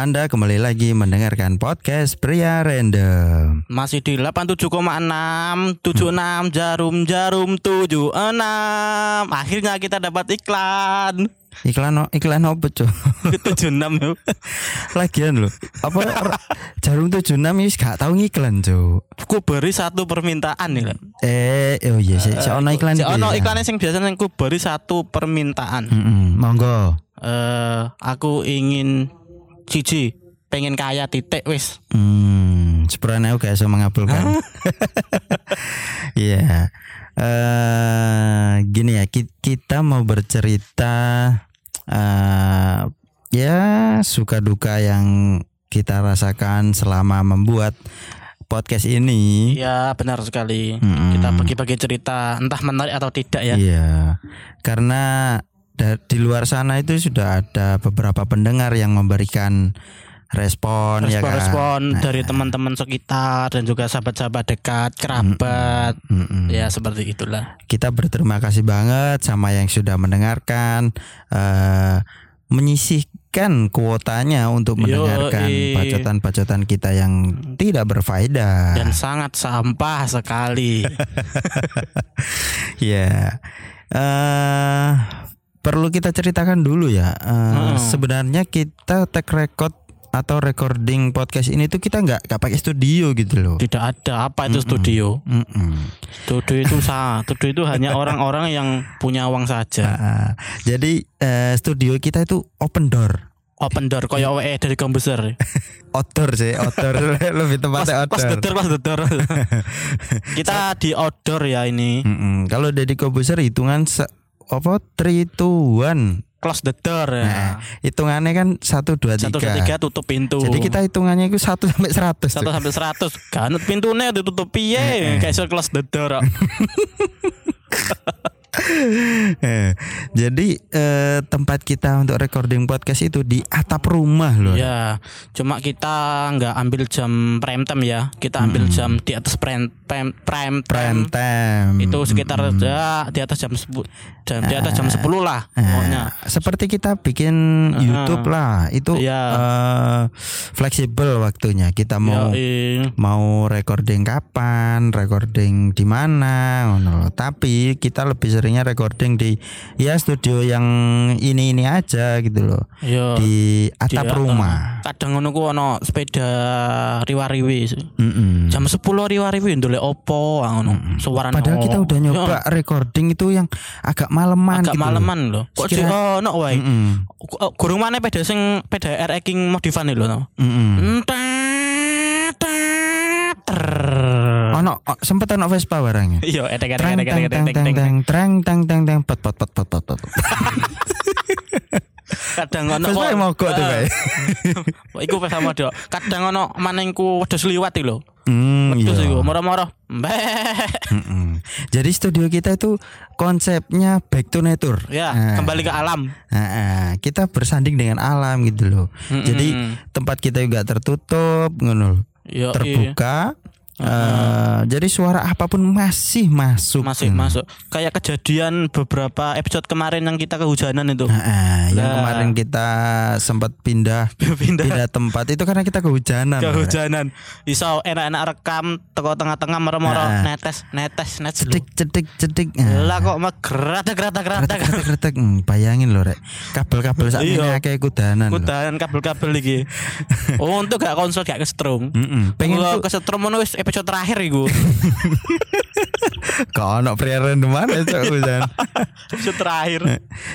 Anda kembali lagi mendengarkan podcast Pria Random. Masih di 87,6 76 jarum jarum 76. Akhirnya kita dapat iklan. Iklan iklan apa cuy? 76 yuk. Lagian loh. Apa jarum 76 wis gak tau ngiklan cuy. Ku beri satu permintaan nih kan. Eh, oh iya sih, si ono iklan Si ono ya? iklannya sing biasanya ku beri satu permintaan. Mm-mm, monggo. Eh aku ingin cici pengen kaya titik wis. Hmm, sebenarnya aku gak bisa mengabulkan. Iya. Eh, gini ya, ki- kita mau bercerita eh ya suka duka yang kita rasakan selama membuat podcast ini. Ya benar sekali. Mm-mm. Kita bagi-bagi cerita entah menarik atau tidak ya. Iya. Karena di luar sana itu sudah ada beberapa pendengar yang memberikan respon, ya kan. Respon-respon dari teman-teman sekitar dan juga sahabat-sahabat dekat, kerabat. Mm-mm. Ya seperti itulah. Kita berterima kasih banget sama yang sudah mendengarkan eh menyisihkan kuotanya untuk mendengarkan bacotan-bacotan kita yang tidak berfaedah. Dan sangat sampah sekali. Ya. eh perlu kita ceritakan dulu ya. Eh, Hmm. Sebenarnya kita tag record atau recording podcast ini tuh kita nggak nggak pakai studio gitu loh. Tidak ada apa itu studio. Mm-mm. Studio itu sah. Studio itu hanya orang-orang yang punya uang saja. Ah, jadi eh, studio kita itu open door. Open door koyo WE dari komputer. Outdoor sih, outdoor lebih tepatnya Pas outdoor. pas dedor. Kita di outdoor ya ini. Mm-mm. Kalau Deddy Kobuser hitungan se- apa 3 to 1. Close the door ya. Nah, hitungannya kan 1 2 3. Satu dua tiga tutup pintu. Jadi kita hitungannya itu 1 sampai 100. satu sampai seratus kanut pintunya ditutup piye kayak iso close the door. Eh, Jadi eh, tempat kita untuk recording podcast itu di atap rumah loh. ya cuma kita nggak ambil jam prime time ya kita ambil jam di atas prime prime prime, Prime time itu sekitar ya, di atas jam sepuluh jam di atas jam 10 lah Eh, pokoknya seperti kita bikin YouTube lah, itu Iya. eh, fleksibel waktunya. Kita mau Yoi. mau recording kapan, recording di mana. Tapi kita lebih seringnya recording di ya studio yang ini-ini aja gitu loh. Yo. Di atap Dia, rumah. kadang ngono ku ono sepeda riwa-riwi Mm-mm. jam 10 riwa-riwi ndolek opo ah, ngono suarane Padahal kita udah Yo, nyoba recording itu yang agak maleman agak gitu maleman loh kok di Sekira- ono wae Mm-mm. Oh, Gurung mana peda sing peda RX King modifan lho no. Mm-mm. Entet, oh, sempet ono Vespa barangnya. Iya, etek etek etek etek etek etek. teng teng teng teng pot pot pot pot pot pot. Kadang ono Vespa yang mogok tuh kayak. Wah, Iku pas sama dok. Kadang ono manengku wedhus liwat iki lho. Hmm, Wedhus iya. iku moro-moro. Jadi studio kita itu konsepnya back to nature. Ya, Nah, kembali ke alam. nah, kita bersanding dengan alam gitu loh. Mm-mm. Jadi tempat kita juga tertutup, ngono, Yo, iya. Eh, jadi suara apa pun masih masuk. Masih Hmm. masuk. Kayak kejadian beberapa episode kemarin yang kita kehujanan itu. Nah, ah, yang kemarin kita sempat pindah Pindah pindah tempat itu karena kita kehujanan. kehujanan. Iso enak-enak rekam teko tengah-tengah moro-moro Nah. netes netes netes. Cedik cedik cedik. Nah. Lah kok mah gerata gerata gerata Kretek kretek Hmm, bayangin loh rek kabel-kabel saat ini kayak kudanan loh. Kudahan kabel-kabel iki. Oh, untuk gak konsol gak kesetrum. Mm-mm. Pengen Pengen tuh kesetrum ngono wis episode terakhir iku. kau ono pria random mana cok hujan. episode terakhir.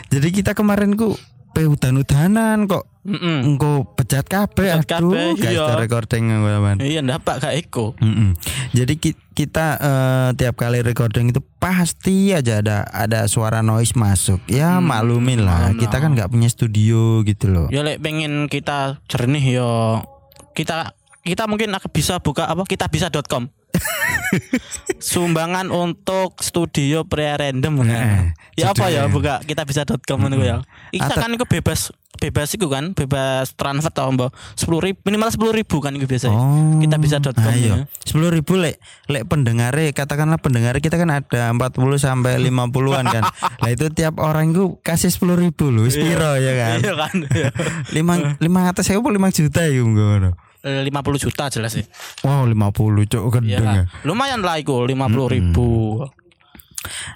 Jadi kita kemarin ku pe udan-udanan kok Heeh. engko pecat kabeh aduh guys iya. recording teman. Iya ndapak gak eko. Mm-mm. Jadi ki- kita eh, tiap kali recording itu pasti aja ada ada suara noise masuk. Ya Hmm, maklumin lah, ono. kita kan nggak punya studio gitu loh. Ya lek pengen kita jernih yo kita kita mungkin akan bisa buka apa kita bisa.com sumbangan untuk studio pria random Nah, ya apa ya judulnya. buka kita bisa.com ngono ya kita Atau- kan itu bebas bebas itu kan, bebas transfer tau mbak sepuluh ribu minimal sepuluh ribu kan itu biasanya. Oh. Kita bisa.com Ayo. ya. Sepuluh ribu lek lek pendengare katakanlah pendengare kita kan ada 40 sampai 50-an kan. Lah itu tiap orang itu kasih sepuluh ribu loh, spiro ya kan. Iya kan. Iya. Lima lima atas saya lima juta ya ngono. Eh, 50 juta jelas sih. Wow, 50 cok lah. ya. Lumayan lah itu 50 ribu.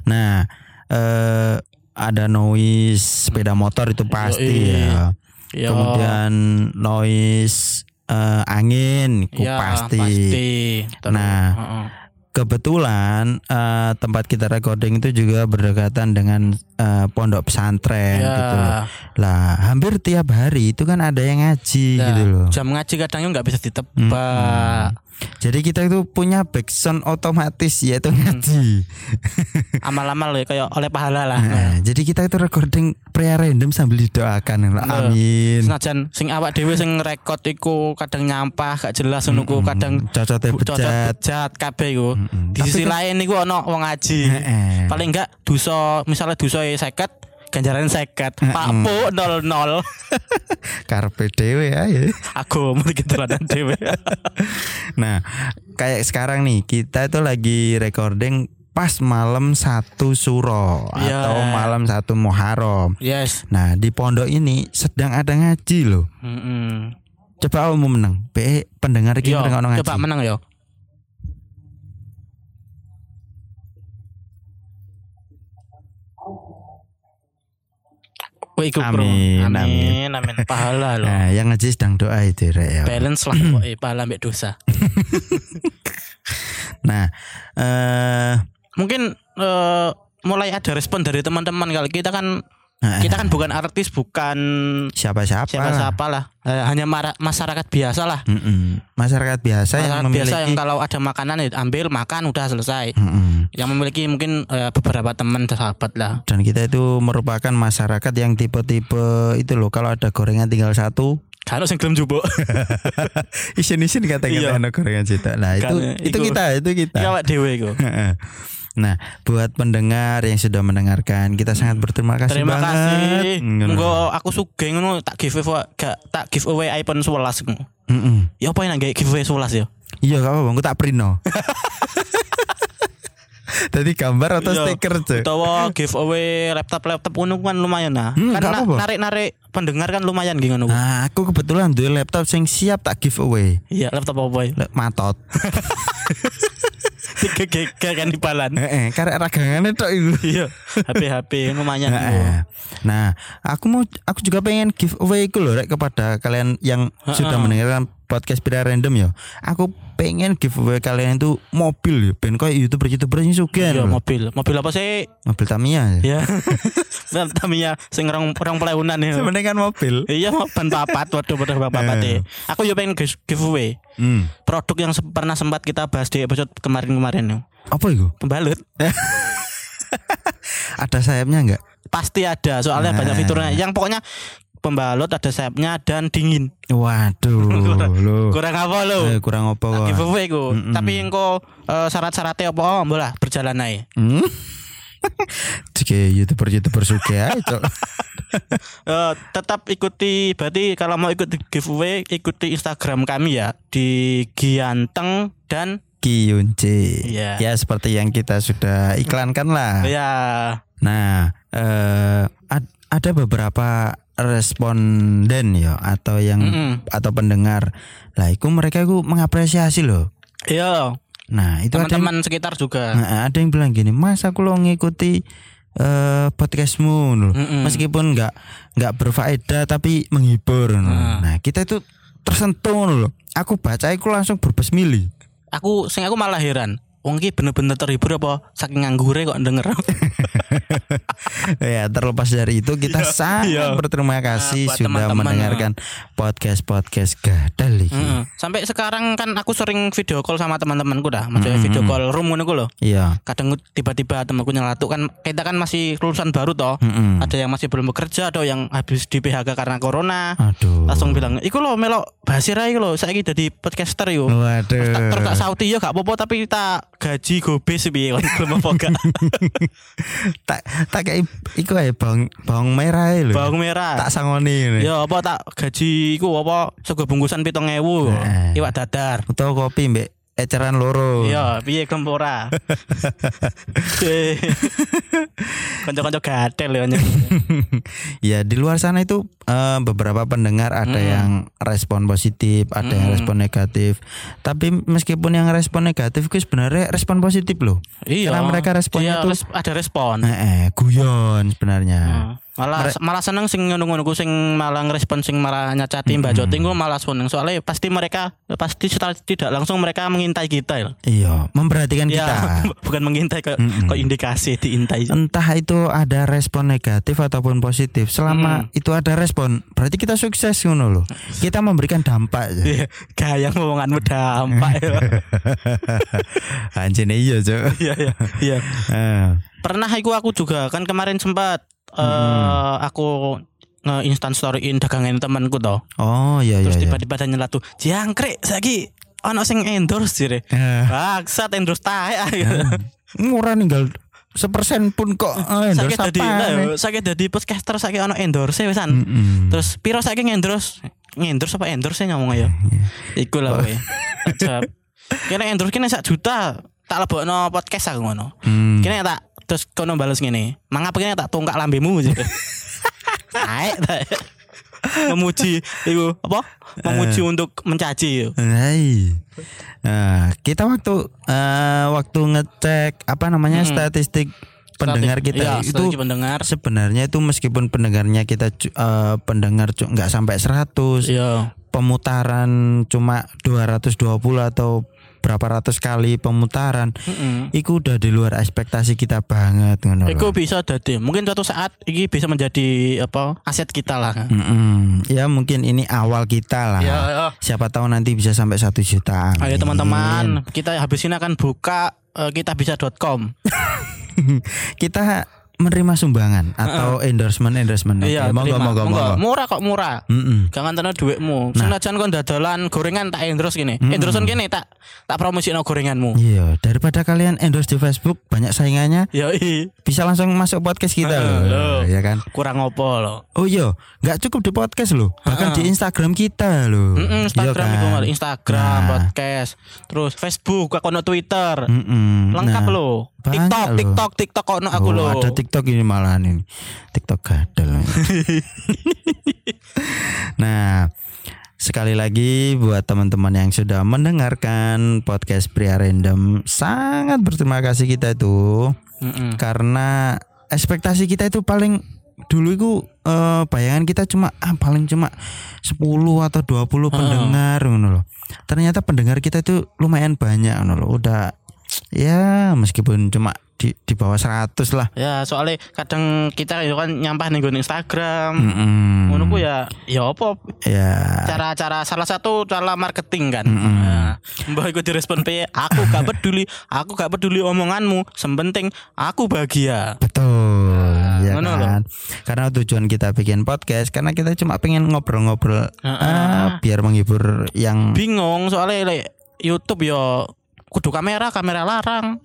Nah, eh ada noise sepeda motor itu pasti Yoi. ya. Iya. Kemudian noise eh, angin itu Iya, pasti. Terus, Nah, heeh. Kebetulan eh, tempat kita recording itu juga berdekatan dengan eh, pondok pesantren Ya. gitu loh. Lah, hampir tiap hari itu kan ada yang ngaji Nah, gitu loh. Jam ngaji kadangnya nggak bisa ditebak. Jadi kita itu punya backsound otomatis yaitu Hmm. ngaji. Amal-amal ya kayak oleh pahala lah. Nah, jadi kita itu recording pria random sambil didoakan. Amin. Senajan sing awak dhewe sing rekod iku kadang nyampah gak jelas ngono ku kadang Cocotnya cocok bejat. bejat kabeh iku. Mm-mm. Di Tapi sisi kan- lain iku ono wong ngaji. Paling enggak dosa misalnya dosa 50 ganjaran 50. Pak Po 00. Karpe dewe aja. Aku mau ketulanan dhewe. Nah, kayak sekarang nih kita itu lagi recording pas malam satu suro Iya. atau malam satu Muharram. Yes. Nah, di pondok ini sedang ada ngaji loh. Heeh. Coba kamu menang. Be pendengar mendengar ngaji. coba menang yo. Wih, iku, bro. Amin, amin, amin. Pahala loh. Nah, yang ngaji sedang doa itu Rek, ya. Balance lah pokoknya pahala ambek dosa. Nah, eh Mungkin eh, mulai ada respon dari teman-teman kalau kita kan kita kan bukan artis, bukan siapa-siapa siapa-siapa lah. Eh, hanya masyarakat biasa lah. Mm-mm. Masyarakat biasa yang Masyarakat memiliki biasa yang kalau ada makanan ya ambil makan udah selesai. Mm-mm. Yang memiliki mungkin eh, beberapa teman sahabat lah. dan kita itu merupakan masyarakat yang tipe-tipe itu loh kalau ada gorengan tinggal satu Kalau sing gelem jupuk. isin-isin kata-kata Iya. gorengan cita nah itu itu kita itu kita awak dhewe iku. Nah buat pendengar yang sudah mendengarkan kita sangat berterima kasih Terima banget kasih. Monggo aku sugih ngono tak give away gak tak give away iPhone 11 ngono. Mm-mm. Ya apa yang nggak give away 11 ya? iya gak apa-apa aku tak prino Tadi gambar atau Iya. stiker tuh Utawa giveaway laptop-laptop ngono kan lumayan nah. Hmm, kan gak na- apa-apa. narik-narik pendengar kan lumayan gitu ngono. Nah, aku kebetulan duwe laptop yang siap tak giveaway. Iya, laptop apa ya? Lek matot. Tiga giga kan di balan. Heeh, karek ragangane tok iku. Iya, HP-HP lumayan. Heeh. Nah, aku mau aku juga pengen giveaway iku loh Rek, kepada kalian yang sudah mendengarkan podcast Pira Random ya. Aku pengen giveaway kalian itu mobil ya, ben koyo YouTuber-YouTuber sing sugih Iya, mobil. Mobil apa sih? Mobil Tamiya ya. Ya. Mobil Tamiya sing rong rong pelaunan ya. Sebenarnya kan mobil. Iya, ban papat, waduh waduh ban papat ya. Aku yo pengen giveaway Hmm. produk yang se- pernah sempat kita bahas di episode kemarin-kemarin ya. Apa itu? Pembalut. Ada sayapnya enggak? Pasti ada, soalnya banyak Nah. fiturnya. Yang pokoknya pembalut ada sayapnya dan dingin. Waduh, lo. Kurang apa lo? Eh, kurang apa kok? giveaway ku. Mm-mm. Tapi engko eh, syarat-syaratnya apa? Oh, bola berjalan aja. Hmm? Jika youtuber-youtuber suka aja cok. Eh, tetap ikuti berarti kalau mau ikut giveaway ikuti Instagram kami ya di Gianteng dan Kiyunci. Iya. Ya seperti yang kita sudah iklankan lah. ya Nah, eh ad- ada beberapa responden ya atau yang Mm-mm. atau pendengar. Lah, itu mereka itu mengapresiasi loh. iya Nah, itu ada yang, teman-teman sekitar juga. Nah, ada yang bilang gini, "Mas, aku lo ngikuti eh podcastmu loh. Mm-mm. Meskipun nggak nggak berfaedah tapi menghibur." loh. Nah. Kita itu tersentuh loh. Aku baca aku langsung berbesmili. Aku sing aku malah heran. Wong bener-bener terhibur apa saking nganggure kok denger. ya terlepas dari itu kita sangat Iya. berterima kasih buat sudah teman-teman, mendengarkan podcast podcast gadal iki. Mm-mm. Sampai sekarang kan aku sering video call sama teman-temanku dah. Maksudnya Mm-mm. video call room ngono lho. Iya. Kadang tiba-tiba temanku nyelatuk kan kita kan masih lulusan baru toh. Mm-mm. Ada yang masih belum bekerja, ada yang habis di PHK karena corona. Aduh. Langsung bilang, "Iku lho melok Basira iku lho, saiki dadi podcaster yo." Terus tak, terus tak Waduh. sauti ya gak apa-apa tapi tak gaji gobes piye kon gelem apa gak. tak tak kayak iku ae bawang bawang merah lho. Bawang merah. tak sangoni ini. Ya apa tak gaji iku apa sego bungkusan 7000. Heeh. Iwak dadar. Utawa kopi mbek eceran loro. Iya, piye gempora. Kanca-kanca gatel ya. ya di luar sana itu eh, beberapa pendengar ada Mm. yang respon positif, ada yang Mm. respon negatif. Tapi meskipun yang respon negatif itu sebenarnya respon positif loh. Iya. Karena mereka responnya Iya, tuh- res- ada respon. Eh, eh, guyon sebenarnya. Hmm. Malah malah seneng sing ngono-ngono ku sing malah ngerespon sing malah nyacati Mbak Joti ku malah seneng soalnya pasti mereka pasti setelah tidak langsung mereka mengintai kita ya. Iya, memperhatikan Ya, kita. bukan mengintai kok Mm-mm. kok indikasi diintai. Entah itu ada respon negatif ataupun positif. Selama itu ada respon, berarti kita sukses ngono loh. Kita memberikan dampak. ya. Iya, gaya ngomonganmu dampak ya. Anjene iya, Cuk. Iya iya iya. Eh, Pernah aku aku juga kan kemarin sempat eh aku nge-instant storyin dagangan temanku toh. Oh, iya iya. Terus iya. tiba-tiba ada nyelatu, "Jangkrik saiki ono sing endorse jire." Eh, Bangsat endorse tae. murah ninggal sepersen pun kok eh, endorse dadi nah, eh? saiki dadi podcaster saiki ono endorse wisan. Mm-mm. Terus piro saiki ngendorse? Ngendorse apa endorse ngomong ya? Iku lah kowe. Ajab. Kene endorse kene sak juta. Tak lebokno podcast aku ngono. Hmm. Kene tak terus kono bales ngene. Mangap kene tak tungkak lambemu. Aek tak. Memuji iku apa? Memuji untuk mencaci. Hai. Nah, kita waktu eh, waktu ngecek apa namanya Mm-mm. statistik pendengar kita Iya, itu pendengar. sebenarnya itu meskipun pendengarnya kita eh, pendengar nggak sampai 100 Iya. pemutaran cuma 220 atau berapa ratus kali pemutaran Heeh. Iku udah di luar ekspektasi kita banget ngono. Iku bisa dadi. Mungkin suatu saat ini bisa menjadi apa? Aset kita lah. Mm-mm. Ya mungkin ini awal kita lah. Ya, ya. Siapa tahu nanti bisa sampai satu juta. Ayo teman-teman, kita habis ini akan buka eh, kitabisa.com. Kita menerima sumbangan atau endorsement endorsement. Iya, monggo, monggo, Monggo. Murah kok murah. Mm-mm. Jangan tenan duitmu. Senajan kon dadalan gorengan tak endorse gini. Mm-mm. Endorsean gini tak tak promosi no gorenganmu. Iya, daripada kalian endorse di Facebook banyak saingannya, Ya i, bisa langsung masuk podcast kita Heeh, loh. loh. Ya kan? kurang opo lo. Oh iya, nggak cukup di podcast loh, bahkan Heeh. di Instagram kita loh. Mm-mm, Iya Instagram kan? itu ngal- Instagram, Nah. podcast, terus Facebook, akun Twitter. Mm-mm. Lengkap Nah, lo. Banyak TikTok, loh. TikTok, TikTok kono aku Oh, lo. Ada TikTok ini malahan ini. TikTok gadel. nah, sekali lagi buat teman-teman yang sudah mendengarkan podcast Pria Random, sangat berterima kasih kita itu Mm-mm. karena ekspektasi kita itu paling dulu itu eh, bayangan kita cuma ah, paling cuma 10 atau 20 pendengar ngono loh. Ternyata pendengar kita itu lumayan banyak ngono loh. Udah ya meskipun cuma di di bawah 100 lah. Ya, soalnya kadang kita ya kan nyampah nih Instagram. Ngono ku ya ya apa Ya. cara-cara salah satu cara marketing kan. Mm-mm. Nah, mbah iku direspon piye? Aku gak peduli, aku gak peduli omonganmu, sementing aku bahagia. Betul, ya ngono kan. Karena tujuan kita bikin podcast karena kita cuma pengen ngobrol-ngobrol Heeh. ah, biar menghibur yang Bingung soalnya like, YouTube yo kudu kamera, kamera larang.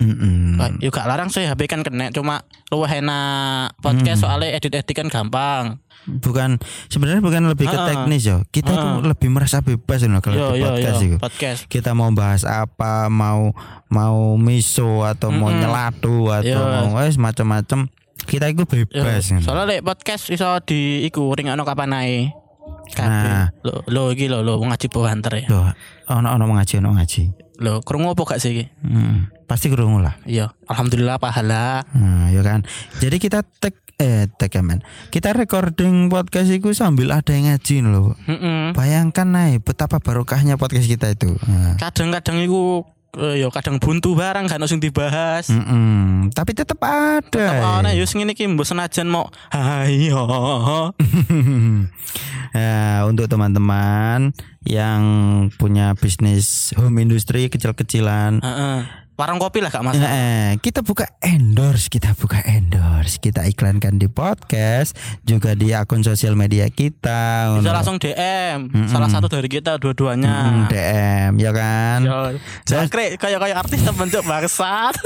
Lah, Yo gak larang sih HP kan kena cuma luwih enak podcast soalnya edit-edit kan gampang. bukan sebenarnya bukan lebih ke teknis yo. Kita tuh lebih merasa bebas loh kalau Yo di yo podcast yo itu. podcast. Kita mau bahas apa, mau mau miso atau mau Mm-mm. nyelatu atau Yo. mau wes macam-macam. Kita itu Yo, bebas. ngono. soalnya like, podcast iso di iku ringakno kapan ae. Nah. Lo lo iki lo lo ngaji banter ya. Loh, ono ono ngaji ono ngaji. Lo krungu apa gak sih? Hmm, pasti kerungu lah. Iya, alhamdulillah pahala. Nah, ya kan. Jadi kita tag eh tag ya, men. Kita recording podcast itu sambil ada yang ngaji loh. Mm-mm. Bayangkan nih betapa barokahnya podcast kita itu. Nah. Kadang-kadang iku eh, yo kadang buntu barang kan sing dibahas. Mm-mm. Tapi tetap ada. Tetep ana yo sing ngene iki mbok senajan mau ayo. ya, untuk teman-teman yang punya bisnis home industry kecil-kecilan Heeh. Warung kopi lah gak masalah. Eh, kita buka endorse, kita buka endorse, kita iklankan di podcast, juga di akun sosial media kita. Bisa langsung DM. Mm-mm. Salah satu dari kita Mm, dua-duanya. DM, ya kan? Yo, Jangkrik kayak kayak artis terbentuk bangsat.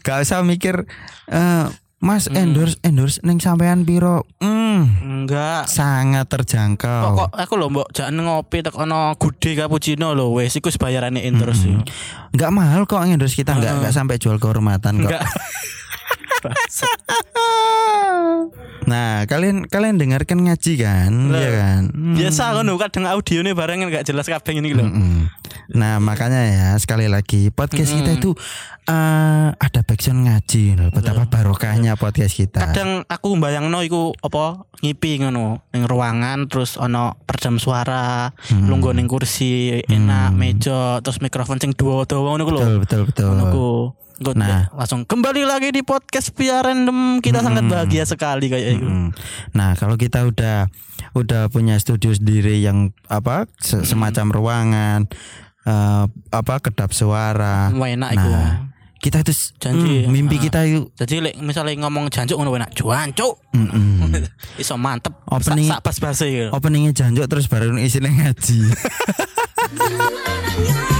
Gak usah mikir eh, Mas endorse endorse neng sampean piro? Hmm, Enggak. sangat terjangkau. Kok aku lho mbok jangan ngopi tek ono gude cappuccino lho wes iku bayarane terus yo. Enggak mahal kok endorse kita enggak enggak sampai jual kehormatan kok. Enggak. Nah, kalian kalian dengarkan ngaji kan? Lah. Iya kan? Hmm. Biasa ngono kadang audionya bareng enggak jelas kabeh iki lho. Mm-mm. Nah, makanya ya sekali lagi podcast kita itu eh, ada backsound ngaji loh. Betapa barokahnya podcast kita. Kadang aku bayangno iku apa ngipi ngono ning ruangan terus ono peredam suara, Hmm. lungguh ning kursi, enak meja, terus mikrofon sing dawa-dawa ngono ku lho. Betul, betul, betul. Ngono Engko Nah. langsung kembali lagi di podcast Biar Random. Kita sangat bahagia sekali kayak itu. Mm. Nah, kalau kita udah udah punya studio sendiri yang apa se- semacam ruangan eh, apa kedap suara. Wah enak. Nah, kita itu Janji. mm, mimpi Ah. kita itu Jadi lek misalnya ngomong jancuk ngono enak. Jancuk. mm-mm. Iso mantep. Opening- sak pas base gitu. openingnya janjuk terus baru isinya ngaji.